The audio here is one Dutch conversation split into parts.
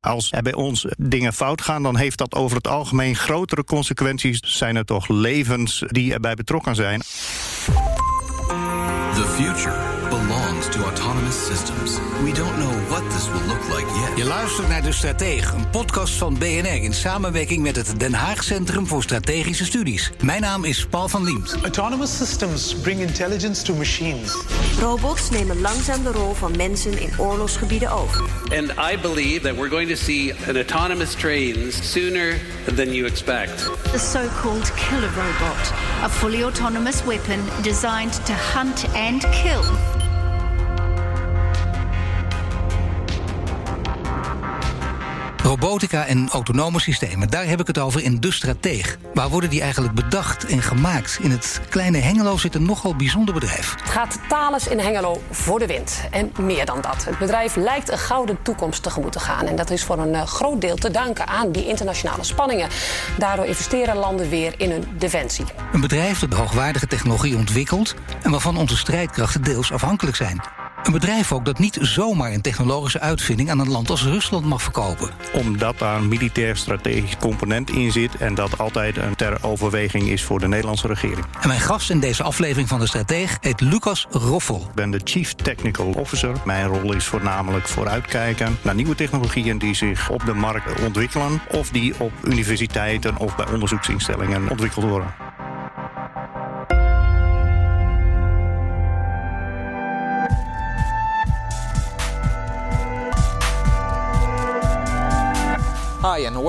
Als er bij ons dingen fout gaan, dan heeft dat over het algemeen grotere consequenties. Zijn er toch levens die erbij betrokken zijn? The future belongs to autonomous systems. We don't know what this will look like yet. Je luistert naar De Stratege, een podcast van BNR in samenwerking met het Den Haag Centrum voor Strategische Studies. Mijn naam is Paul van Liemt. Autonomous systems bring intelligence to machines. Robots nemen langzaam de rol van mensen in oorlogsgebieden over. And I believe that we're going to see an autonomous trains sooner than you expect. The so-called killer robot, a fully autonomous weapon designed to hunt and kill. Robotica en autonome systemen, daar heb ik het over in De Strateeg. Waar worden die eigenlijk bedacht en gemaakt? In het kleine Hengelo zit een nogal bijzonder bedrijf. Het gaat Thales in Hengelo voor de wind. En meer dan dat. Het bedrijf lijkt een gouden toekomst tegemoet te gaan. En dat is voor een uh, groot deel te danken aan die internationale spanningen. Daardoor investeren landen weer in hun defensie. Een bedrijf dat hoogwaardige technologie ontwikkelt... en waarvan onze strijdkrachten deels afhankelijk zijn. Een bedrijf ook dat niet zomaar een technologische uitvinding aan een land als Rusland mag verkopen. Omdat daar een militair strategisch component in zit en dat altijd een ter overweging is voor de Nederlandse regering. En mijn gast in deze aflevering van de Strateeg heet Lucas Roffel. Ik ben de Chief Technical Officer. Mijn rol is voornamelijk vooruitkijken naar nieuwe technologieën die zich op de markt ontwikkelen of die op universiteiten of bij onderzoeksinstellingen ontwikkeld worden.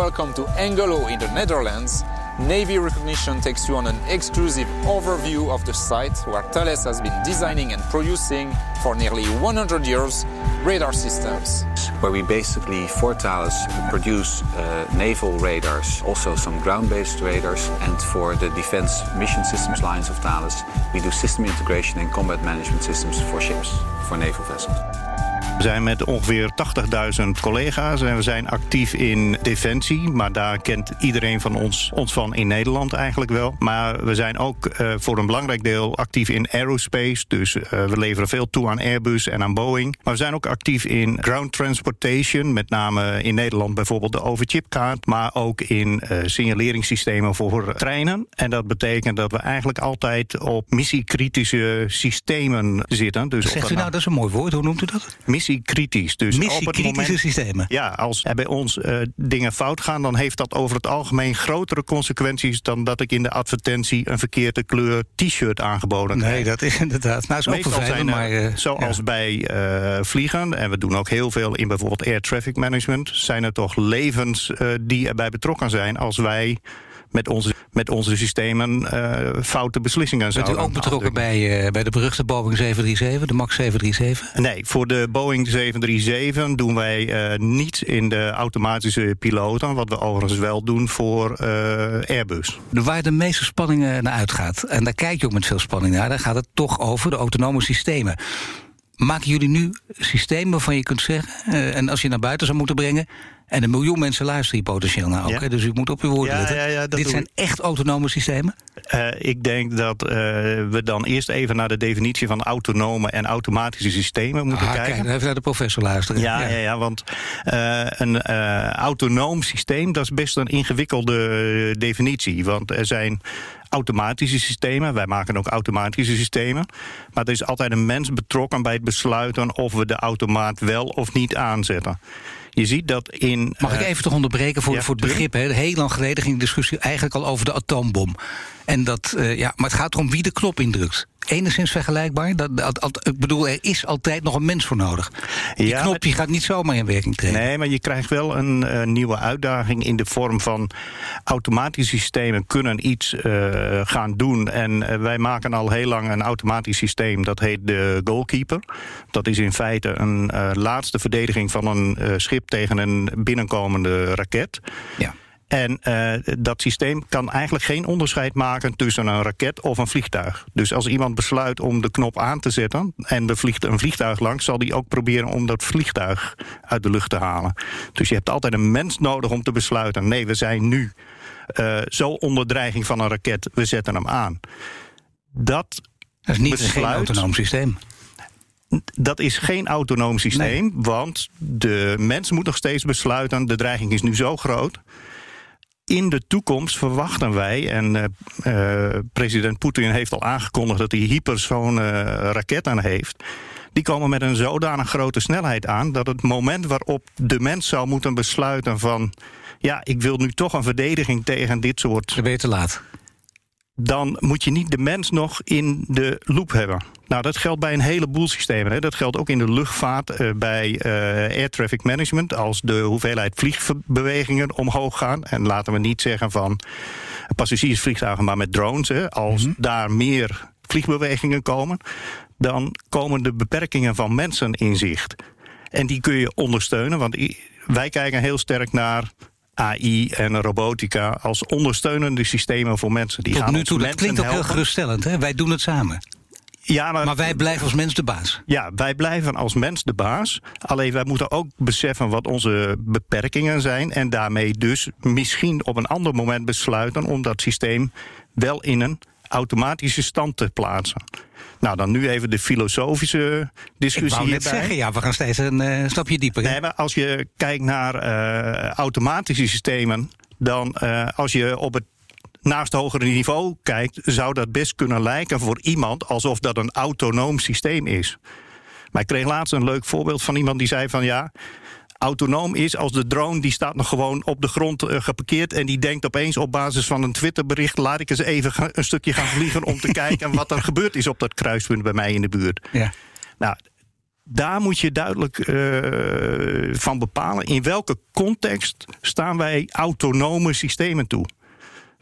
Welcome to Angelo in the Netherlands. Navy Recognition takes you on an exclusive overview of the site where Thales has been designing and producing for nearly 100 years radar systems. Where we basically, for Thales, produce uh, naval radars, also some ground-based radars, and for the defense mission systems lines of Thales, we do system integration and combat management systems for ships, for naval vessels. We zijn met ongeveer 80.000 collega's en we zijn actief in defensie. Maar daar kent iedereen van ons ons van in Nederland eigenlijk wel. Maar we zijn ook uh, voor een belangrijk deel actief in aerospace. Dus uh, we leveren veel toe aan Airbus en aan Boeing. Maar we zijn ook actief in ground transportation. Met name in Nederland bijvoorbeeld de overchipkaart. Maar ook in uh, signaleringssystemen voor treinen. En dat betekent dat we eigenlijk altijd op missiekritische systemen zitten. Dus Zegt u nou, dat is een mooi woord. Hoe noemt u dat? Missiekritisch. Dus op het moment, systemen. Ja, als er bij ons uh, dingen fout gaan, dan heeft dat over het algemeen grotere consequenties dan dat ik in de advertentie een verkeerde kleur t-shirt aangeboden krijg. Nee, dat is inderdaad. Nou, is Meestal zijn er, maar. Uh, zoals ja. bij uh, vliegen, en we doen ook heel veel in bijvoorbeeld air traffic management, zijn er toch levens die erbij betrokken zijn als wij met onze, met onze systemen uh, foute beslissingen Bent u ook betrokken bij, uh, bij de beruchte Boeing 737, de MAX 737? Nee, voor de Boeing 737 doen wij uh, niet in de automatische piloten... wat we overigens wel doen voor Airbus. Waar de meeste spanningen naar uitgaat, en daar kijk je ook met veel spanning naar... dan gaat het toch over de autonome systemen. Maken jullie nu systemen waarvan je kunt zeggen... en als je naar buiten zou moeten brengen... En een miljoen mensen luisteren hier potentieel naar ook. Ja. Hè? Dus u moet op uw woorden Ja, letten. ja, Dit zijn ik. echt autonome systemen? Uh, ik denk dat uh, we dan eerst even naar de definitie van autonome en automatische systemen moeten ah, kijken. Kijk, even naar de professor luisteren. Ja, ja. ja, want uh, een autonoom systeem, dat is best een ingewikkelde definitie. Want er zijn automatische systemen. Wij maken ook automatische systemen. Maar er is altijd een mens betrokken bij het besluiten of we de automaat wel of niet aanzetten. Je ziet dat in. Mag ik uh, even toch onderbreken voor, ja, voor het begrip? Hè? Heel lang geleden ging de discussie eigenlijk al over de atoombom. En dat, uh, ja, maar het gaat erom wie de knop indrukt enigszins vergelijkbaar? Dat, dat, ik bedoel, er is altijd nog een mens voor nodig. Die ja, knop die gaat niet zomaar in werking treden. Nee, maar je krijgt wel een uh, nieuwe uitdaging in de vorm van automatische systemen kunnen iets uh, gaan doen. En wij maken al heel lang een automatisch systeem. Dat heet de goalkeeper. Dat is in feite een laatste verdediging van een schip tegen een binnenkomende raket. Ja. En uh, dat systeem kan eigenlijk geen onderscheid maken tussen een raket of een vliegtuig. Dus als iemand besluit om de knop aan te zetten en er vliegt een vliegtuig langs, zal die ook proberen om dat vliegtuig uit de lucht te halen. Dus je hebt altijd een mens nodig om te besluiten: nee, we zijn nu uh, zo onder dreiging van een raket, we zetten hem aan. Dat, dat is niet besluit, geen autonoom systeem. Dat is geen autonoom systeem, nee. want de mens moet nog steeds besluiten: de dreiging is nu zo groot in de toekomst verwachten wij, en uh, uh, president Poetin heeft al aangekondigd dat hij hypersone uh, raketten heeft. Die komen met een zodanig grote snelheid aan dat het moment waarop de mens zou moeten besluiten van ja, ik wil nu toch een verdediging tegen dit soort. Dan ben je te laat dan moet je niet de mens nog in de loop hebben. Nou, dat geldt bij een heleboel systemen. Hè. Dat geldt ook in de luchtvaart, uh, bij uh, air traffic management. Als de hoeveelheid vliegbewegingen omhoog gaan. En laten we niet zeggen van passagiersvliegtuigen, maar met drones. Hè. Als mm -hmm. daar meer vliegbewegingen komen, dan komen de beperkingen van mensen in zicht. En die kun je ondersteunen, want wij kijken heel sterk naar AI en robotica als ondersteunende systemen voor mensen. Die Tot gaan nu toe, dat klinkt ook helpen. heel geruststellend. Hè? Wij doen het samen. Ja, maar, maar, wij blijven als mens de baas. Ja, wij blijven als mens de baas. Alleen wij moeten ook beseffen wat onze beperkingen zijn. En daarmee dus misschien op een ander moment besluiten om dat systeem wel in een automatische stand te plaatsen. Nou, dan nu even de filosofische discussie. Ik wou net zeggen, ja, we gaan steeds een uh, stapje dieper. Nee, maar als je kijkt naar uh, automatische systemen, dan uh, als je op het naast hogere niveau kijkt, zou dat best kunnen lijken voor iemand alsof dat een autonoom systeem is. Maar ik kreeg laatst een leuk voorbeeld van iemand die zei van ja, autonoom is als de drone die staat nog gewoon op de grond uh, geparkeerd en die denkt opeens op basis van een Twitterbericht laat ik eens even een stukje gaan vliegen om te kijken wat er gebeurd is op dat kruispunt bij mij in de buurt. Ja. Nou, daar moet je duidelijk uh, van bepalen in welke context staan wij autonome systemen toe.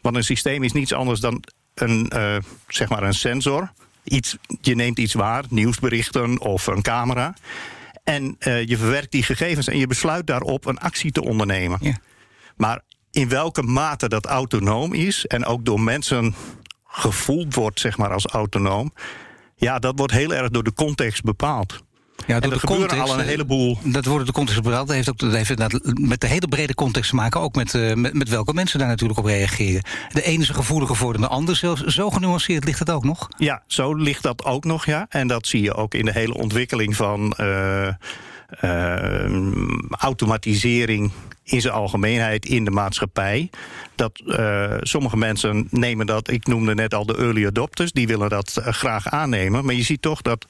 Want een systeem is niets anders dan een, uh, zeg maar een sensor. Iets, je neemt iets waar, nieuwsberichten of een camera. En uh, je verwerkt die gegevens en je besluit daarop een actie te ondernemen. Ja. Maar in welke mate dat autonoom is en ook door mensen gevoeld wordt, zeg maar, als autonoom. Ja, dat wordt heel erg door de context bepaald. Ja, door en er de context, al een heleboel. Dat wordt de context bepaald. Dat heeft ook dat heeft met de hele brede context te maken. Ook met, uh, met, met, welke mensen daar natuurlijk op reageren. De ene is gevoeliger voor dan de ander. Zelfs zo genuanceerd ligt dat ook nog? Ja, zo ligt dat ook nog, ja. En dat zie je ook in de hele ontwikkeling van uh, uh, automatisering in zijn algemeenheid in de maatschappij. Dat uh, sommige mensen nemen dat, ik noemde net al de early adopters, die willen dat uh, graag aannemen. Maar je ziet toch dat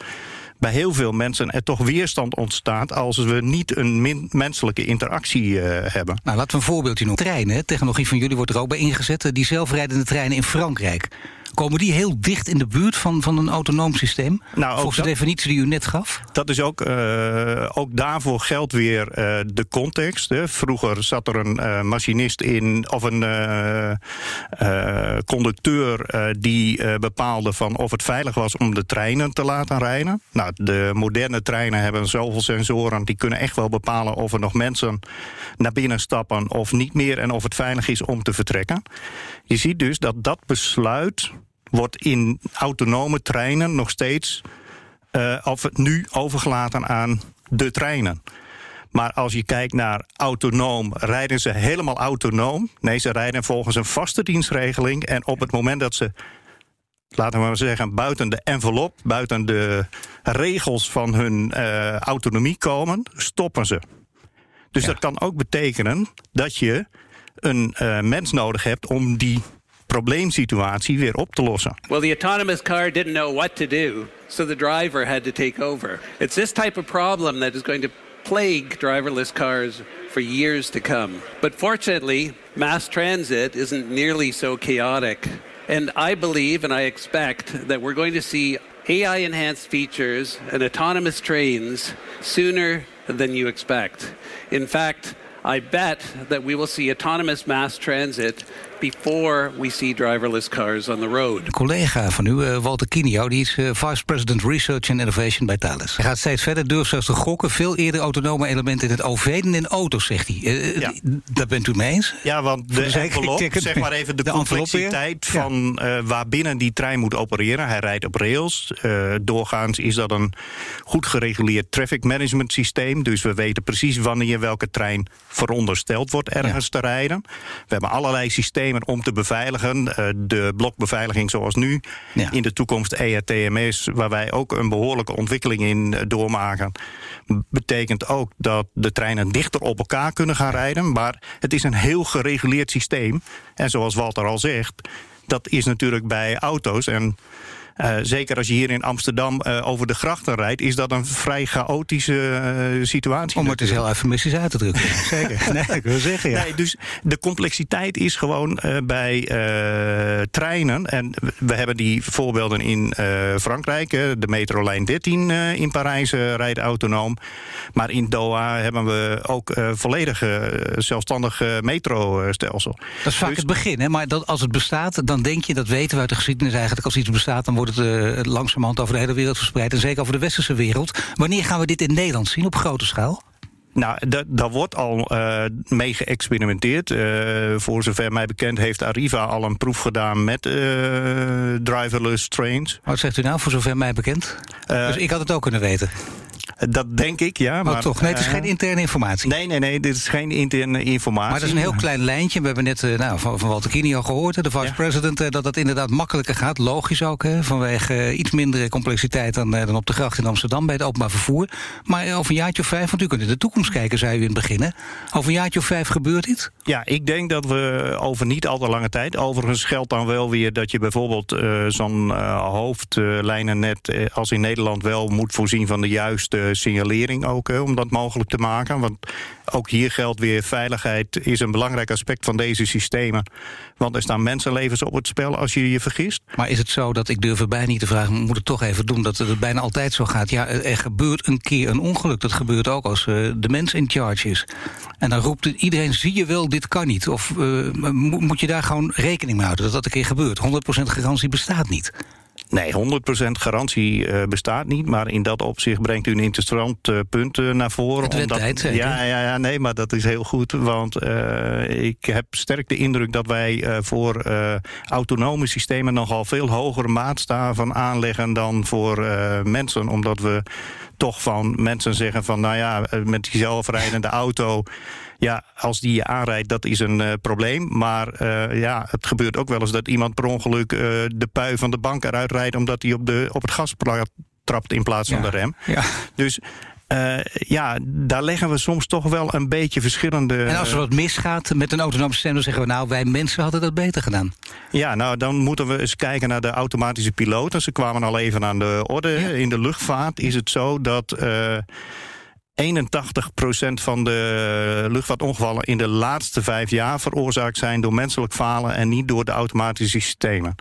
bij heel veel mensen er toch weerstand ontstaat als we niet een menselijke interactie uh, hebben. Nou, laten we een voorbeeldje noemen. Treinen, technologie van jullie wordt er ook bij ingezet. Die zelfrijdende treinen in Frankrijk. Komen die heel dicht in de buurt van, van een autonoom systeem? Nou, Volgens de definitie die u net gaf? Dat is ook, uh, ook daarvoor geldt weer uh, de context. Hè. Vroeger zat er een uh, machinist in, of een conducteur die bepaalde van of het veilig was om de treinen te laten rijden. Nou, de moderne treinen hebben zoveel sensoren, die kunnen echt wel bepalen of er nog mensen naar binnen stappen of niet meer en of het veilig is om te vertrekken. Je ziet dus dat dat besluit wordt in autonome treinen nog steeds uh, of nu overgelaten aan de treinen. Maar als je kijkt naar autonoom, rijden ze helemaal autonoom? Nee, ze rijden volgens een vaste dienstregeling. En op het moment dat ze, laten we maar zeggen, buiten de envelop, buiten de regels van hun uh, autonomie komen, stoppen ze. Dus ja. dat kan ook betekenen dat je een uh, mens nodig hebt om die probleemsituatie weer op te lossen. Well, the autonomous car didn't know what to do, so the driver had to take over. It's this type of problem that is going to plague driverless cars for years to come. But fortunately, mass transit isn't nearly so chaotic And I believe and I expect that we're going to see AI enhanced features and autonomous trains sooner than you expect. In fact, I bet that we will see autonomous mass transit before we see driverless cars on the road. Een collega van u, uh, Walter Kinio, die is uh, Vice President Research and Innovation bij Thales. Hij gaat steeds verder, durft zelfs te gokken. Veel eerder autonome elementen in het OV dan in auto's, zegt hij. Uh, ja. Daar bent u mee eens? Ja, want de, de envelop, zeg maar even de, de complexiteit van ja. waarbinnen die trein moet opereren. Hij rijdt op rails. doorgaans is dat een goed gereguleerd traffic management systeem. Dus we weten precies wanneer welke trein verondersteld wordt ergens ja. te rijden. We hebben allerlei systemen om te beveiligen. Uh, de blokbeveiliging zoals nu. Ja. In de toekomst ERTMS, waar wij ook een behoorlijke ontwikkeling in uh, doormaken. Betekent ook dat de treinen dichter op elkaar kunnen gaan rijden. Maar het is een heel gereguleerd systeem. En zoals Walter al zegt, dat is natuurlijk bij auto's. En zeker als je hier in Amsterdam uh, over de grachten rijdt, is dat een vrij chaotische uh, situatie. Om het is heel eufemistisch uit te drukken. zeker. Nee, ik wil zeggen, ja. Nee, dus de complexiteit is gewoon bij treinen. En we hebben die voorbeelden in Frankrijk. de metrolijn 13 in Parijs rijdt autonoom. Maar in Doha hebben we ook volledig zelfstandig metrostelsel. Dat is vaak dus, het begin, hè? maar dat, als het bestaat, dan denk je, dat weten we uit de geschiedenis eigenlijk, als iets bestaat, dan wordt het uh, langzamerhand over de hele wereld verspreid. En zeker over de westerse wereld. Wanneer gaan we dit in Nederland zien op grote schaal? Nou, daar wordt al uh, mee geëxperimenteerd. Uh, voor zover mij bekend heeft Arriva al een proef gedaan met uh, driverless trains. Wat zegt u nou, voor zover mij bekend? dus ik had het ook kunnen weten. Dat denk ik, ja. Oh, maar, toch? Nee, het is geen interne informatie. Nee, nee, nee, dit is geen interne informatie. Maar het is een heel klein lijntje. We hebben net nou, van, van Walter Kini al gehoord, de vice-president, ja. dat dat inderdaad makkelijker gaat. Logisch ook, hè, vanwege iets minder complexiteit dan, dan op de gracht in Amsterdam bij het openbaar vervoer. Maar over een jaartje of vijf, want u kunt in de toekomst kijken, zei u in het begin. Over een jaartje of vijf gebeurt dit? Ja, ik denk dat we over niet al te lange tijd. Overigens geldt dan wel weer dat je bijvoorbeeld uh, zo'n uh, hoofdlijnennet uh, als in Nederland wel moet voorzien van de juiste signalering ook, om dat mogelijk te maken. Want ook hier geldt weer, veiligheid is een belangrijk aspect van deze systemen. Want er staan mensenlevens op het spel als je je vergist. Maar is het zo dat, ik durf erbij niet te vragen, moet het toch even doen, dat het bijna altijd zo gaat. Ja, er gebeurt een keer een ongeluk. Dat gebeurt ook als uh, de mens in charge is. En dan roept iedereen, zie je wel, dit kan niet. Of uh, moet je daar gewoon rekening mee houden dat dat een keer gebeurt. 100% garantie bestaat niet. Nee, 100% garantie uh, bestaat niet. Maar in dat opzicht brengt u een interessant uh, punt uh, naar voren. Het omdat, tijd, ja, ja, ja, nee, maar dat is heel goed. Want ik heb sterk de indruk dat wij voor autonome systemen nogal veel hogere maatstaven aanleggen dan voor mensen. Omdat we toch van mensen zeggen van, nou ja, met die zelfrijdende auto ja, als die je aanrijdt, dat is een uh, probleem. Maar uh, ja, het gebeurt ook wel eens dat iemand per ongeluk uh, de pui van de bank eruit rijdt... omdat hij op, de, op het gas trapt in plaats van ja. de rem. Ja. Dus uh, ja, daar leggen we soms toch wel een beetje verschillende. En als er wat misgaat met een autonoom systeem, dan zeggen we nou, wij mensen hadden dat beter gedaan. Ja, nou dan moeten we eens kijken naar de automatische piloten. Ze kwamen al even aan de orde. Ja. In de luchtvaart is het zo dat. Uh, 81% van de luchtvaartongevallen in de laatste vijf jaar veroorzaakt zijn door menselijk falen en niet door de automatische systemen.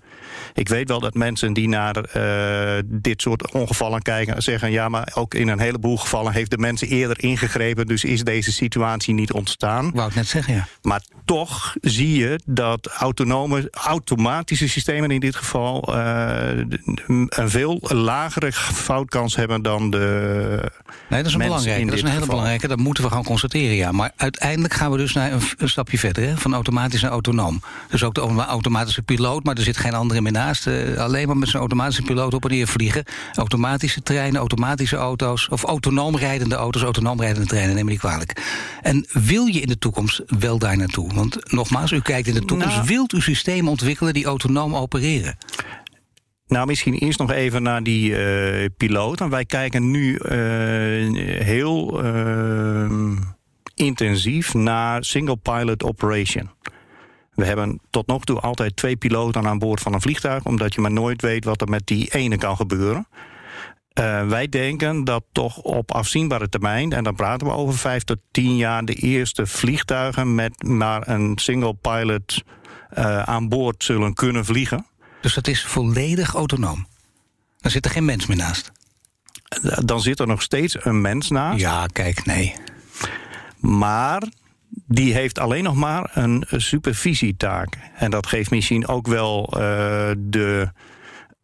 Ik weet wel dat mensen die naar uh, dit soort ongevallen kijken zeggen: ja, maar ook in een heleboel gevallen heeft de mensen eerder ingegrepen, dus is deze situatie niet ontstaan. Wou ik net zeggen, ja. Maar toch zie je dat autonome, automatische systemen in dit geval uh, een veel lagere foutkans hebben dan de. Nee, dat is een belangrijke. Dat is een hele geval. belangrijke. Dat moeten we gaan constateren, ja. Maar uiteindelijk gaan we dus naar een, een stapje verder, hè? van automatisch naar autonoom. Dus ook de automatische piloot, maar er zit geen andere meer naast. Uh, alleen maar met zijn automatische piloot op en neer vliegen. Automatische treinen, automatische auto's. Of autonoom rijdende auto's, autonoom rijdende treinen, neem me niet kwalijk. En wil je in de toekomst wel daar naartoe? Want nogmaals, u kijkt in de toekomst. Nou, wilt u systemen ontwikkelen die autonoom opereren? Nou, misschien eerst nog even naar die uh, piloot. En wij kijken nu uh, heel uh, intensief naar single pilot operation. We hebben tot nog toe altijd twee piloten aan boord van een vliegtuig, omdat je maar nooit weet wat er met die ene kan gebeuren. Uh, wij denken dat toch op afzienbare termijn, en dan praten we over vijf tot tien jaar, de eerste vliegtuigen met maar een single pilot uh, aan boord zullen kunnen vliegen. Dus dat is volledig autonoom. Dan zit er geen mens meer naast. Dan zit er nog steeds een mens naast. Ja, kijk, nee. Maar die heeft alleen nog maar een supervisietaak. En dat geeft misschien ook wel uh, de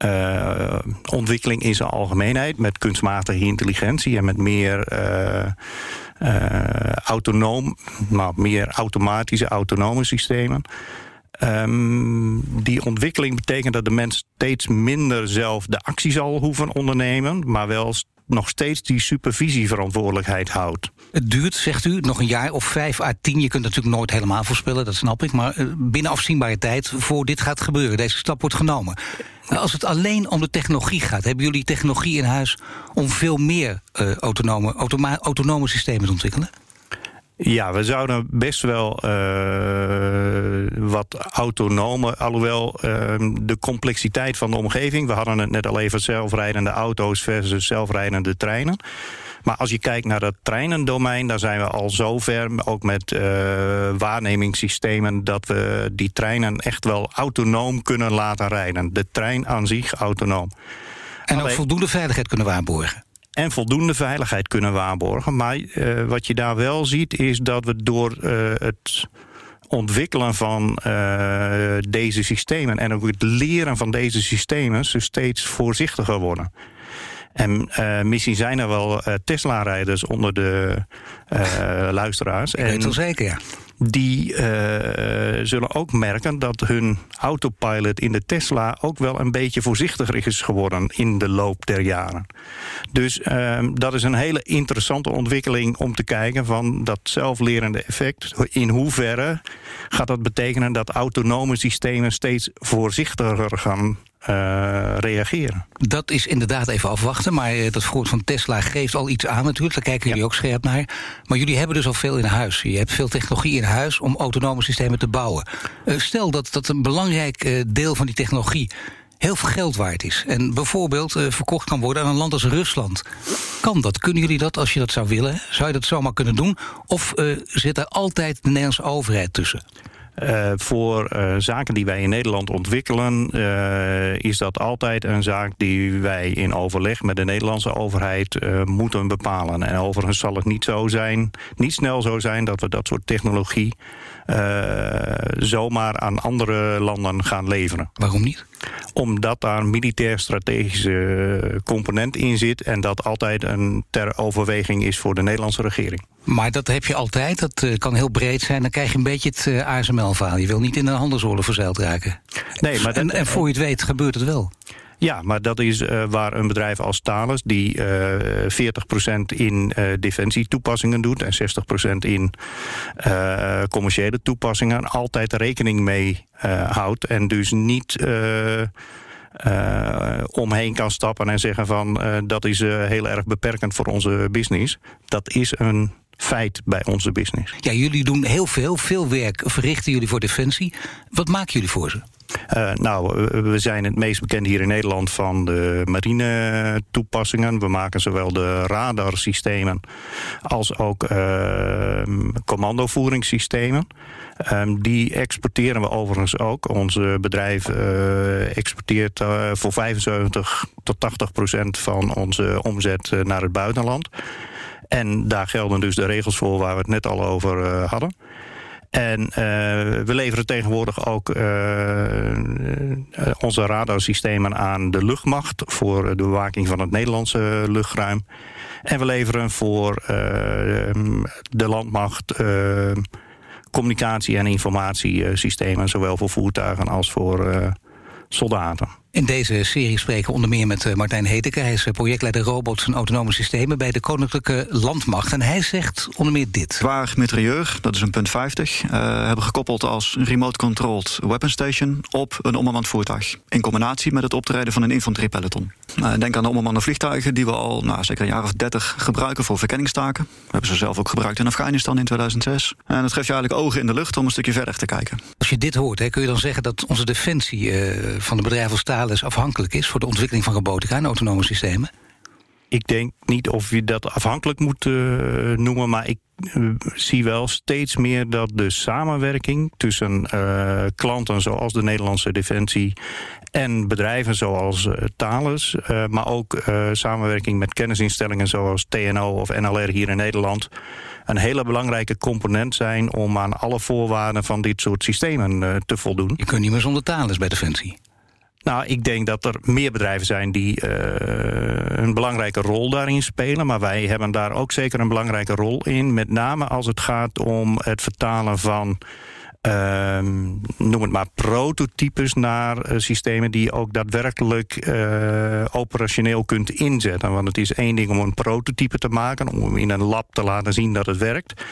uh, ontwikkeling in zijn algemeenheid met kunstmatige intelligentie en met meer uh, autonoom, maar meer automatische autonome systemen. Um, die ontwikkeling betekent dat de mens steeds minder zelf de actie zal hoeven ondernemen, maar wel nog steeds die supervisieverantwoordelijkheid houdt. Het duurt, zegt u, nog een jaar of vijf à tien. Je kunt natuurlijk nooit helemaal voorspellen, dat snap ik. Maar eh, binnen afzienbare tijd voor dit gaat gebeuren. Deze stap wordt genomen. Als het alleen om de technologie gaat, hebben jullie technologie in huis om veel meer uh, autonome, autonome systemen te ontwikkelen? Ja, we zouden best wel uh, wat autonome, alhoewel uh, de complexiteit van de omgeving. We hadden het net al even zelfrijdende auto's versus zelfrijdende treinen. Maar als je kijkt naar het treinendomein, daar zijn we al zover, ook met uh, waarnemingssystemen, dat we die treinen echt wel autonoom kunnen laten rijden. De trein aan zich autonoom. En ook voldoende veiligheid kunnen waarborgen en voldoende veiligheid kunnen waarborgen. Maar uh, wat je daar wel ziet is dat we door uh, het ontwikkelen van uh, deze systemen en ook het leren van deze systemen ze steeds voorzichtiger worden. En uh, misschien zijn er wel uh, Tesla-rijders onder de uh, luisteraars. Ik weet wel zeker, ja die uh, zullen ook merken dat hun autopilot in de Tesla ook wel een beetje voorzichtiger is geworden in de loop der jaren. Dus uh, dat is een hele interessante ontwikkeling om te kijken van dat zelflerende effect. In hoeverre gaat dat betekenen dat autonome systemen steeds voorzichtiger gaan uh, reageren. Dat is inderdaad even afwachten. Maar uh, dat voorbeeld van Tesla geeft al iets aan natuurlijk. Daar kijken jullie ja. ook scherp naar. Maar jullie hebben dus al veel in huis. Je hebt veel technologie in huis om autonome systemen te bouwen. Uh, stel dat, dat een belangrijk deel van die technologie heel veel geld waard is. En bijvoorbeeld verkocht kan worden aan een land als Rusland. Kan dat? Kunnen jullie dat als je dat zou willen? Zou je dat zomaar kunnen doen? Of zit er altijd de Nederlandse overheid tussen? Uh, voor uh, zaken die wij in Nederland ontwikkelen, uh, is dat altijd een zaak die wij in overleg met de Nederlandse overheid moeten bepalen. En overigens zal het niet zo zijn, niet snel zo zijn dat we dat soort technologie zomaar aan andere landen gaan leveren. Waarom niet? Omdat daar een militair-strategische component in zit en dat altijd een ter overweging is voor de Nederlandse regering. Maar dat heb je altijd, dat uh, kan heel breed zijn. Dan krijg je een beetje het uh, ASML-verhaal. Je wil niet in een handelsoorlog verzeild raken. Nee, maar en, en voor je het weet gebeurt het wel. Ja, maar dat is uh, waar een bedrijf als Thales... die uh, 40% in uh, defensietoepassingen doet... en 60% in commerciële toepassingen... altijd rekening mee houdt. En dus niet... Omheen kan stappen en zeggen van dat is heel erg beperkend voor onze business. Dat is een feit bij onze business. Ja, jullie doen heel veel, veel werk verrichten jullie voor Defensie. Wat maken jullie voor ze? Uh, nou, we zijn het meest bekend hier in Nederland van de marine toepassingen. We maken zowel de radarsystemen als ook uh, commandovoeringssystemen. Um, die exporteren we overigens ook. Ons bedrijf uh, exporteert uh, voor 75 tot 80 procent van onze omzet naar het buitenland. En daar gelden dus de regels voor waar we het net al over hadden. En uh, we leveren tegenwoordig ook uh, onze radarsystemen aan de luchtmacht voor de bewaking van het Nederlandse luchtruim. En we leveren voor de landmacht communicatie- en informatiesystemen, zowel voor voertuigen als voor soldaten. In deze serie spreken we onder meer met Martijn Heteke. Hij is projectleider robots en autonome systemen bij de Koninklijke Landmacht. En hij zegt onder meer dit. Waar mitrailleur, dat is een punt 50, uh, hebben gekoppeld als remote-controlled weapon station op een onbemand voertuig. In combinatie met het optreden van een infanteriepeloton. Uh, denk aan de onbemande vliegtuigen die we al nou, zeker een jaar of 30 gebruiken voor verkenningstaken. We hebben ze zelf ook gebruikt in Afghanistan in 2006. En dat geeft je eigenlijk ogen in de lucht om een stukje verder te kijken. Als je dit hoort, hè, kun je dan zeggen dat onze defensie uh, van de bedrijven als Thales afhankelijk is voor de ontwikkeling van robotica en autonome systemen? Ik denk niet of je dat afhankelijk moet uh, noemen, maar ik zie wel steeds meer dat de samenwerking tussen uh, klanten zoals de Nederlandse Defensie en bedrijven zoals Thales, maar ook samenwerking met kennisinstellingen zoals TNO of NLR hier in Nederland een hele belangrijke component zijn om aan alle voorwaarden van dit soort systemen te voldoen. Je kunt niet meer zonder Thales bij Defensie. Nou, ik denk dat er meer bedrijven zijn die uh, een belangrijke rol daarin spelen. Maar wij hebben daar ook zeker een belangrijke rol in. Met name als het gaat om het vertalen van. Uh, noem het maar prototypes naar uh, systemen die je ook daadwerkelijk uh, operationeel kunt inzetten. Want het is één ding om een prototype te maken, om in een lab te laten zien dat het werkt.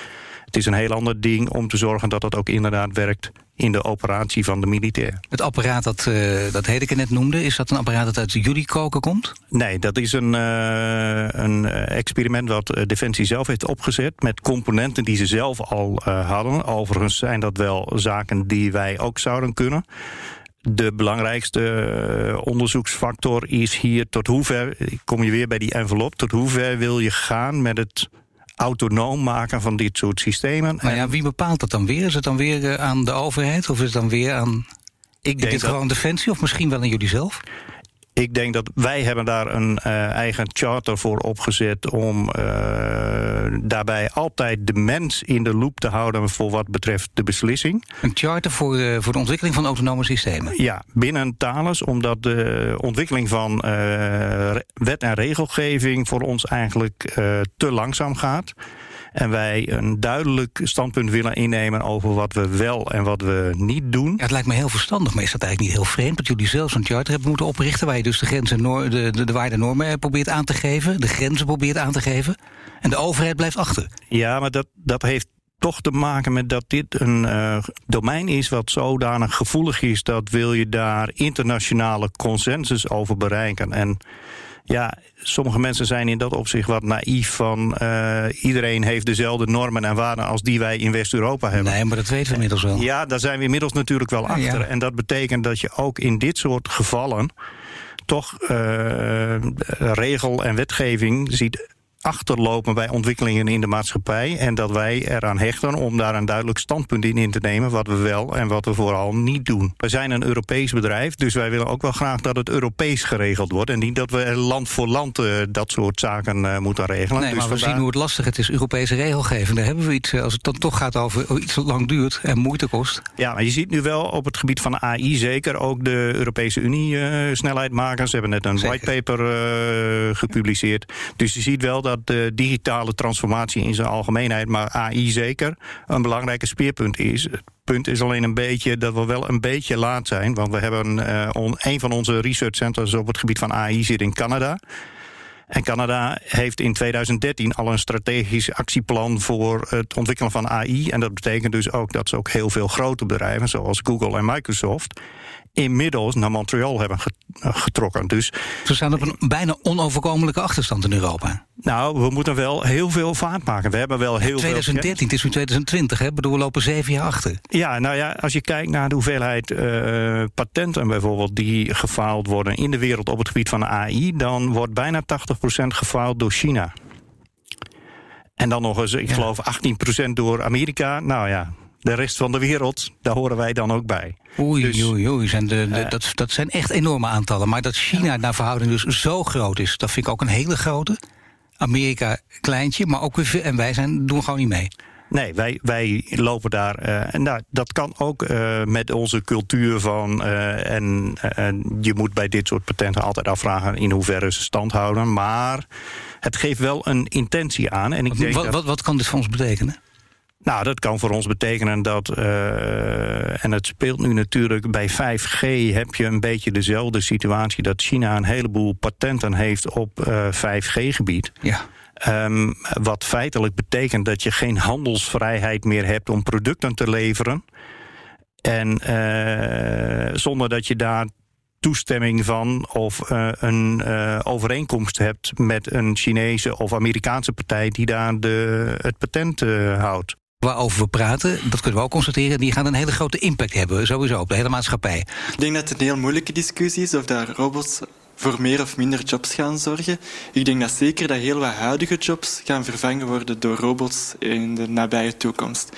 Het is een heel ander ding om te zorgen dat het ook inderdaad werkt in de operatie van de militair. Het apparaat dat, uh, dat Hedeke net noemde, is dat een apparaat dat uit jullie koken komt? Nee, dat is een, uh, een experiment wat Defensie zelf heeft opgezet... met componenten die ze zelf al uh, hadden. Overigens zijn dat wel zaken die wij ook zouden kunnen. De belangrijkste onderzoeksfactor is hier tot hoever... kom je weer bij die envelop, tot hoever wil je gaan met het autonoom maken van dit soort systemen. Maar ja, wie bepaalt dat dan weer? Is het dan weer aan de overheid of is het dan weer aan ik denk dit dat... gewoon defensie of misschien wel aan jullie zelf? Ik denk dat wij hebben daar een uh, eigen charter voor opgezet om uh, daarbij altijd de mens in de loop te houden voor wat betreft de beslissing. Een charter voor de, voor de ontwikkeling van autonome systemen? Ja, binnen Thales, omdat de ontwikkeling van wet en regelgeving voor ons eigenlijk te langzaam gaat. En wij een duidelijk standpunt willen innemen over wat we wel en wat we niet doen. Ja, het lijkt me heel verstandig, maar is dat eigenlijk niet heel vreemd dat jullie zelf zo'n charter hebben moeten oprichten waar je dus de grenzen, de, de, de waarden normen probeert aan te geven, de grenzen probeert aan te geven en de overheid blijft achter. Ja, maar dat, dat heeft toch te maken met dat dit een uh, domein is wat zodanig gevoelig is dat wil je daar internationale consensus over bereiken. En ja, sommige mensen zijn in dat opzicht wat naïef van uh, iedereen heeft dezelfde normen en waarden als die wij in West-Europa hebben. Nee, maar dat weten we inmiddels wel. Ja, daar zijn we inmiddels natuurlijk wel achter. Ja. En dat betekent dat je ook in dit soort gevallen toch uh, regel en wetgeving ziet achterlopen bij ontwikkelingen in de maatschappij. En dat wij eraan hechten om daar een duidelijk standpunt in in te nemen. Wat we wel en wat we vooral niet doen. We zijn een Europees bedrijf, dus wij willen ook wel graag dat het Europees geregeld wordt. En niet dat we land voor land uh, dat soort zaken uh, moeten regelen. Nee, dus maar we zien hoe het lastig het is, Europese regelgeving. Daar hebben we iets, als het dan toch gaat over iets dat lang duurt en moeite kost. Ja, maar je ziet nu wel op het gebied van AI zeker ook de Europese Unie uh, snelheid maken. Ze hebben net een whitepaper gepubliceerd. Dus je ziet wel dat dat de digitale transformatie in zijn algemeenheid, maar AI zeker, een belangrijke speerpunt is. Het punt is alleen een beetje dat we wel een beetje laat zijn. Want we hebben uh, een van onze research centers op het gebied van AI zit in Canada. En Canada heeft in 2013 al een strategisch actieplan voor het ontwikkelen van AI. En dat betekent dus ook dat ze ook heel veel grote bedrijven, zoals Google en Microsoft, inmiddels naar Montreal hebben getrokken. Dus, Ze staan op een bijna onoverkomelijke achterstand in Europa. Nou, we moeten wel heel veel vaart maken. We hebben wel heel 2013, veel... het is nu 2020, hè? bedoel, we lopen zeven jaar achter. Ja, nou ja, als je kijkt naar de hoeveelheid uh, patenten bijvoorbeeld... die gefaald worden in de wereld op het gebied van AI... dan wordt bijna 80% gefaald door China. En dan nog eens, ik ja. geloof, 18% door Amerika. Nou ja, de rest van de wereld, daar horen wij dan ook bij. Oei, dus, oei, oei. Zijn de, de, uh, dat, dat zijn echt enorme aantallen. Maar dat China naar verhouding dus zo groot is, dat vind ik ook een hele grote. Amerika kleintje, maar ook weer, en wij zijn, doen gewoon niet mee. Nee, wij, wij lopen daar. Uh, en nou, dat kan ook uh, met onze cultuur van. Uh, en je moet bij dit soort patenten altijd afvragen in hoeverre ze stand houden. Maar het geeft wel een intentie aan. En ik wat, denk wat, dat, wat, wat kan dit voor ons betekenen? Nou, dat kan voor ons betekenen dat, uh, en het speelt nu natuurlijk bij 5G, heb je een beetje dezelfde situatie dat China een heleboel patenten heeft op uh, 5G-gebied. Ja. Um, wat feitelijk betekent dat je geen handelsvrijheid meer hebt om producten te leveren. En uh, zonder dat je daar toestemming van of uh, een uh, overeenkomst hebt met een Chinese of Amerikaanse partij die daar de, het patent uh, houdt waarover we praten, dat kunnen we ook constateren, die gaan een hele grote impact hebben, sowieso, op de hele maatschappij. Ik denk dat het een heel moeilijke discussie is of daar robots voor meer of minder jobs gaan zorgen. Ik denk dat zeker dat heel wat huidige jobs gaan vervangen worden door robots in de nabije toekomst.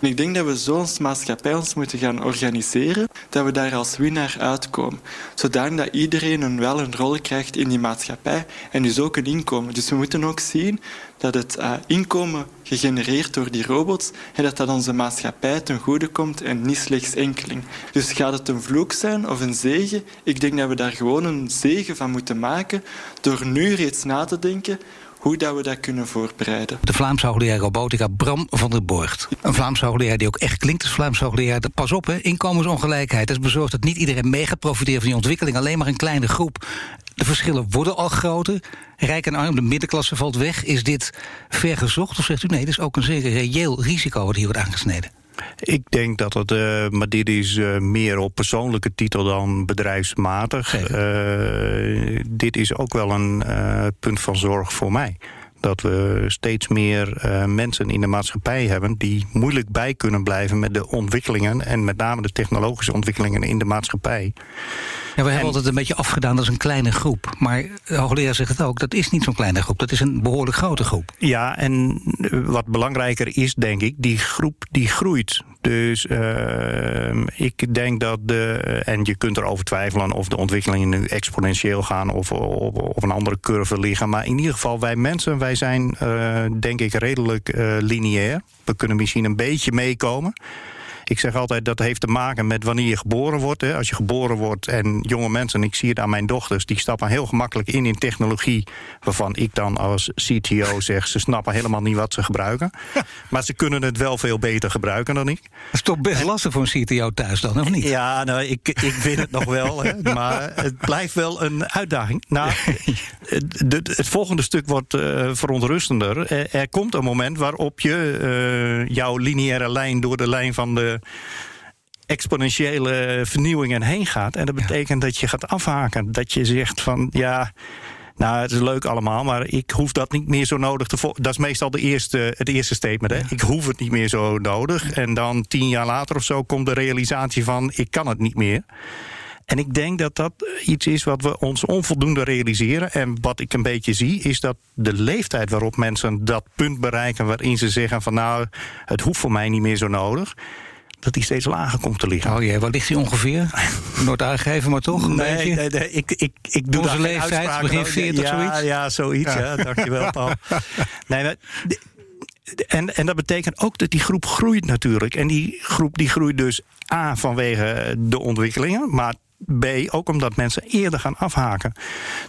Ik denk dat we zo maatschappij ons moeten gaan organiseren dat we daar als winnaar uitkomen. Zodanig dat iedereen een wel een rol krijgt in die maatschappij en dus ook een inkomen. Dus we moeten ook zien dat het uh, inkomen gegenereerd door die robots en dat dat onze maatschappij ten goede komt en niet slechts enkeling. Dus gaat het een vloek zijn of een zegen? Ik denk dat we daar gewoon een zegen van moeten maken door nu reeds na te denken hoe dat we dat kunnen voorbereiden. De Vlaamse hoogleraar robotica Bram van der Borgt. Een Vlaamse hoogleraar die ook echt klinkt als Vlaamse hoogleraar. Pas op, hè, inkomensongelijkheid. Dat is bezorgd dat niet iedereen mee gaat profiteren van die ontwikkeling. Alleen maar een kleine groep. De verschillen worden al groter. Rijk en arm, de middenklasse valt weg. Is dit vergezocht? Of zegt u nee, dat is ook een zeer reëel risico wat hier wordt aangesneden? Ik denk dat het, uh, maar dit is uh, meer op persoonlijke titel dan bedrijfsmatig. Uh, dit is ook wel een punt van zorg voor mij. Dat we steeds meer mensen in de maatschappij hebben die moeilijk bij kunnen blijven met de ontwikkelingen en met name de technologische ontwikkelingen in de maatschappij. Ja, we hebben altijd een beetje afgedaan als een kleine groep. Maar de hoogleraar zegt het ook, dat is niet zo'n kleine groep. Dat is een behoorlijk grote groep. Ja, en wat belangrijker is, denk ik, die groep die groeit. Dus uh, ik denk dat de. En je kunt erover twijfelen of de ontwikkelingen nu exponentieel gaan of op, een andere curve liggen. Maar in ieder geval, wij mensen, wij zijn uh, denk ik redelijk uh, lineair. We kunnen misschien een beetje meekomen. Ik zeg altijd dat heeft te maken met wanneer je geboren wordt. Hè. Als je geboren wordt en jonge mensen, en ik zie het aan mijn dochters, die stappen heel gemakkelijk in in technologie. Waarvan ik dan als CTO zeg, ze snappen helemaal niet wat ze gebruiken. maar ze kunnen het wel veel beter gebruiken dan ik. Dat is toch best lastig voor een CTO thuis dan, of niet? Ja, nou, ik, ik vind het nog wel. Hè, maar het blijft wel een uitdaging. Nou, het volgende stuk wordt uh, verontrustender. Er, er, komt een moment waarop je uh, jouw lineaire lijn door de lijn van de exponentiële vernieuwingen heen gaat. En dat betekent dat je gaat afhaken. Dat je zegt van ja. Nou, het is leuk allemaal, maar ik hoef dat niet meer zo nodig te volgen. Dat is meestal de eerste, het eerste statement. Hè? Ik hoef het niet meer zo nodig. En dan tien jaar later of zo komt de realisatie van... ik kan het niet meer. En ik denk dat dat iets is wat we ons onvoldoende realiseren. En wat ik een beetje zie, is dat de leeftijd waarop mensen dat punt bereiken... waarin ze zeggen van nou, het hoeft voor mij niet meer zo nodig dat die steeds lager komt te liggen. Oh jee, waar ligt hij ongeveer? Nooit aangegeven, maar toch? Een nee, nee, nee, ik, ik, ik doe Onze leeftijd, begin 40, ja, zoiets? Ja, zoiets, ja. ja dankjewel, Paul. nee, maar, en, en dat betekent ook dat die groep groeit natuurlijk. En die groep die groeit dus A vanwege de ontwikkelingen, maar B, ook omdat mensen eerder gaan afhaken.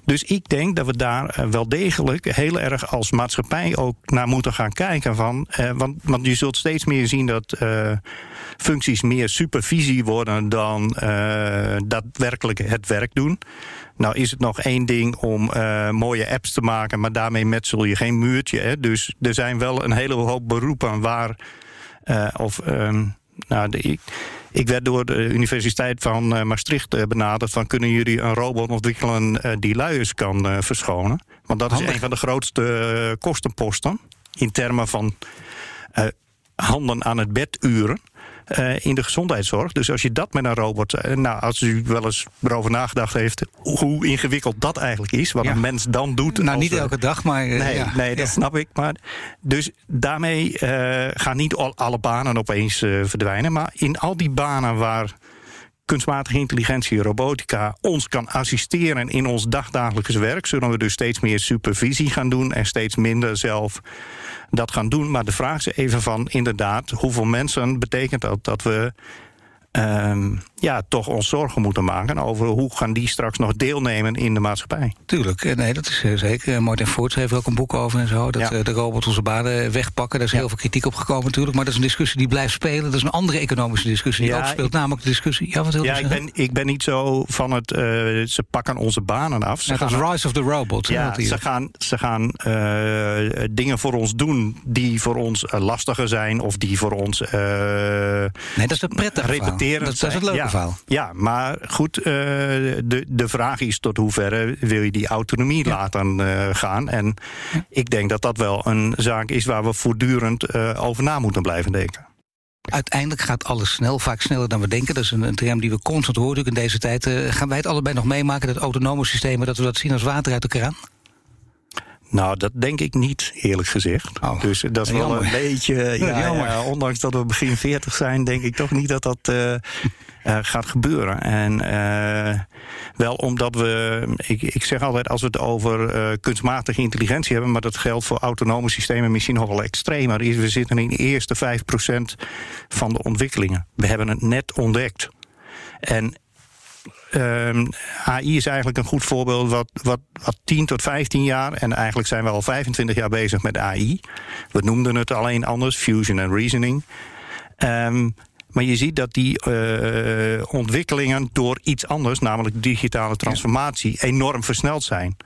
Dus ik denk dat we daar eh, wel degelijk heel erg als maatschappij ook naar moeten gaan kijken. Van, eh, want, want je zult steeds meer zien dat uh, functies meer supervisie worden dan uh, daadwerkelijk het werk doen. Nou is het nog één ding om uh, mooie apps te maken, maar daarmee metsel je geen muurtje. Hè? Dus er zijn wel een hele hoop beroepen waar. Uh, of, uh, nou, de, ik, werd door de Universiteit van uh, Maastricht benaderd van kunnen jullie een robot ontwikkelen uh, die luiers kan verschonen? Want dat Handig. is een van de grootste kostenposten in termen van handen aan het bed uren. Uh, in de gezondheidszorg. Dus als je dat met een robot. Uh, nou, als u wel eens erover nagedacht heeft. hoe ingewikkeld dat eigenlijk is. wat ja. een mens dan doet. Nou, niet elke dag, maar. Uh, nee, ja. nee, dat ja. snap ik. Maar, dus daarmee gaan niet al, alle banen opeens verdwijnen. Maar in al die banen waar kunstmatige intelligentie, robotica ons kan assisteren in ons dagdagelijks werk, zullen we dus steeds meer supervisie gaan doen en steeds minder zelf dat gaan doen. Maar de vraag is even van inderdaad, hoeveel mensen betekent dat dat we um, ja, toch ons zorgen moeten maken over hoe gaan die straks nog deelnemen in de maatschappij. Tuurlijk, nee, dat is zeker. Martin Voorts heeft er ook een boek over en zo. Dat ja. de robots onze banen wegpakken. Daar is ja. heel veel kritiek op gekomen natuurlijk. Maar dat is een discussie die blijft spelen. Dat is een andere economische discussie die ja, ook speelt. Ik, namelijk de discussie. Ja, wat ja ik, ben, ik ben niet zo van het. Uh, ze pakken onze banen af. Ze gaan, Rise of the Robot. Ja, ze gaan, ze gaan uh, dingen voor ons doen die voor ons lastiger zijn. Of die voor ons. nee, dat is het prettige Dat, dat is het leuke ja, verhaal. Ja, maar goed, uh, de, de vraag is tot hoeverre wil je die autonomie ja. laten uh, gaan. En ja. ik denk dat dat wel een zaak is waar we voortdurend uh, over na moeten blijven denken. Uiteindelijk gaat alles snel, vaak sneller dan we denken. Dat is een, een term die we constant horen in deze tijd. Gaan wij het allebei nog meemaken, dat autonome systemen, dat we dat zien als water uit de kraan? Nou, dat denk ik niet, eerlijk gezegd. Oh, dus dat is wel een beetje. Ja, ja, ondanks dat we begin 40 zijn, denk ik toch niet dat dat uh, uh, gaat gebeuren. En uh, wel omdat we. Ik, ik, zeg altijd, als we het over kunstmatige intelligentie hebben, maar dat geldt voor autonome systemen misschien nog wel extremer, is we zitten in de eerste 5% van de ontwikkelingen. We hebben het net ontdekt. En Um, AI is eigenlijk een goed voorbeeld wat, wat, wat 10 tot 15 jaar, en eigenlijk zijn we al 25 jaar bezig met AI. We noemden het alleen anders, fusion en reasoning. Um, maar je ziet dat die uh, ontwikkelingen door iets anders, namelijk digitale transformatie, enorm versneld zijn.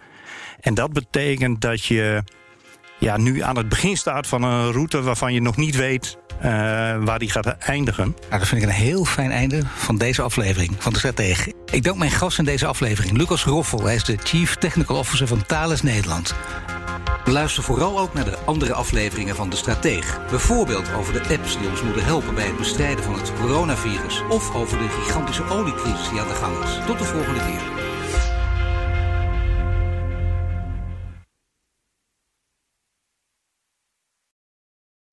En dat betekent dat je ja, nu aan het begin staat van een route waarvan je nog niet weet waar die gaat eindigen. Nou, dat vind ik een heel fijn einde van deze aflevering van de Stratege. Ik dank mijn gast in deze aflevering, Lucas Roffel. Hij is de Chief Technical Officer van Thales Nederland. Luister vooral ook naar de andere afleveringen van De Strateeg. Bijvoorbeeld over de apps die ons moeten helpen bij het bestrijden van het coronavirus. Of over de gigantische oliecrisis die aan de gang is. Tot de volgende keer.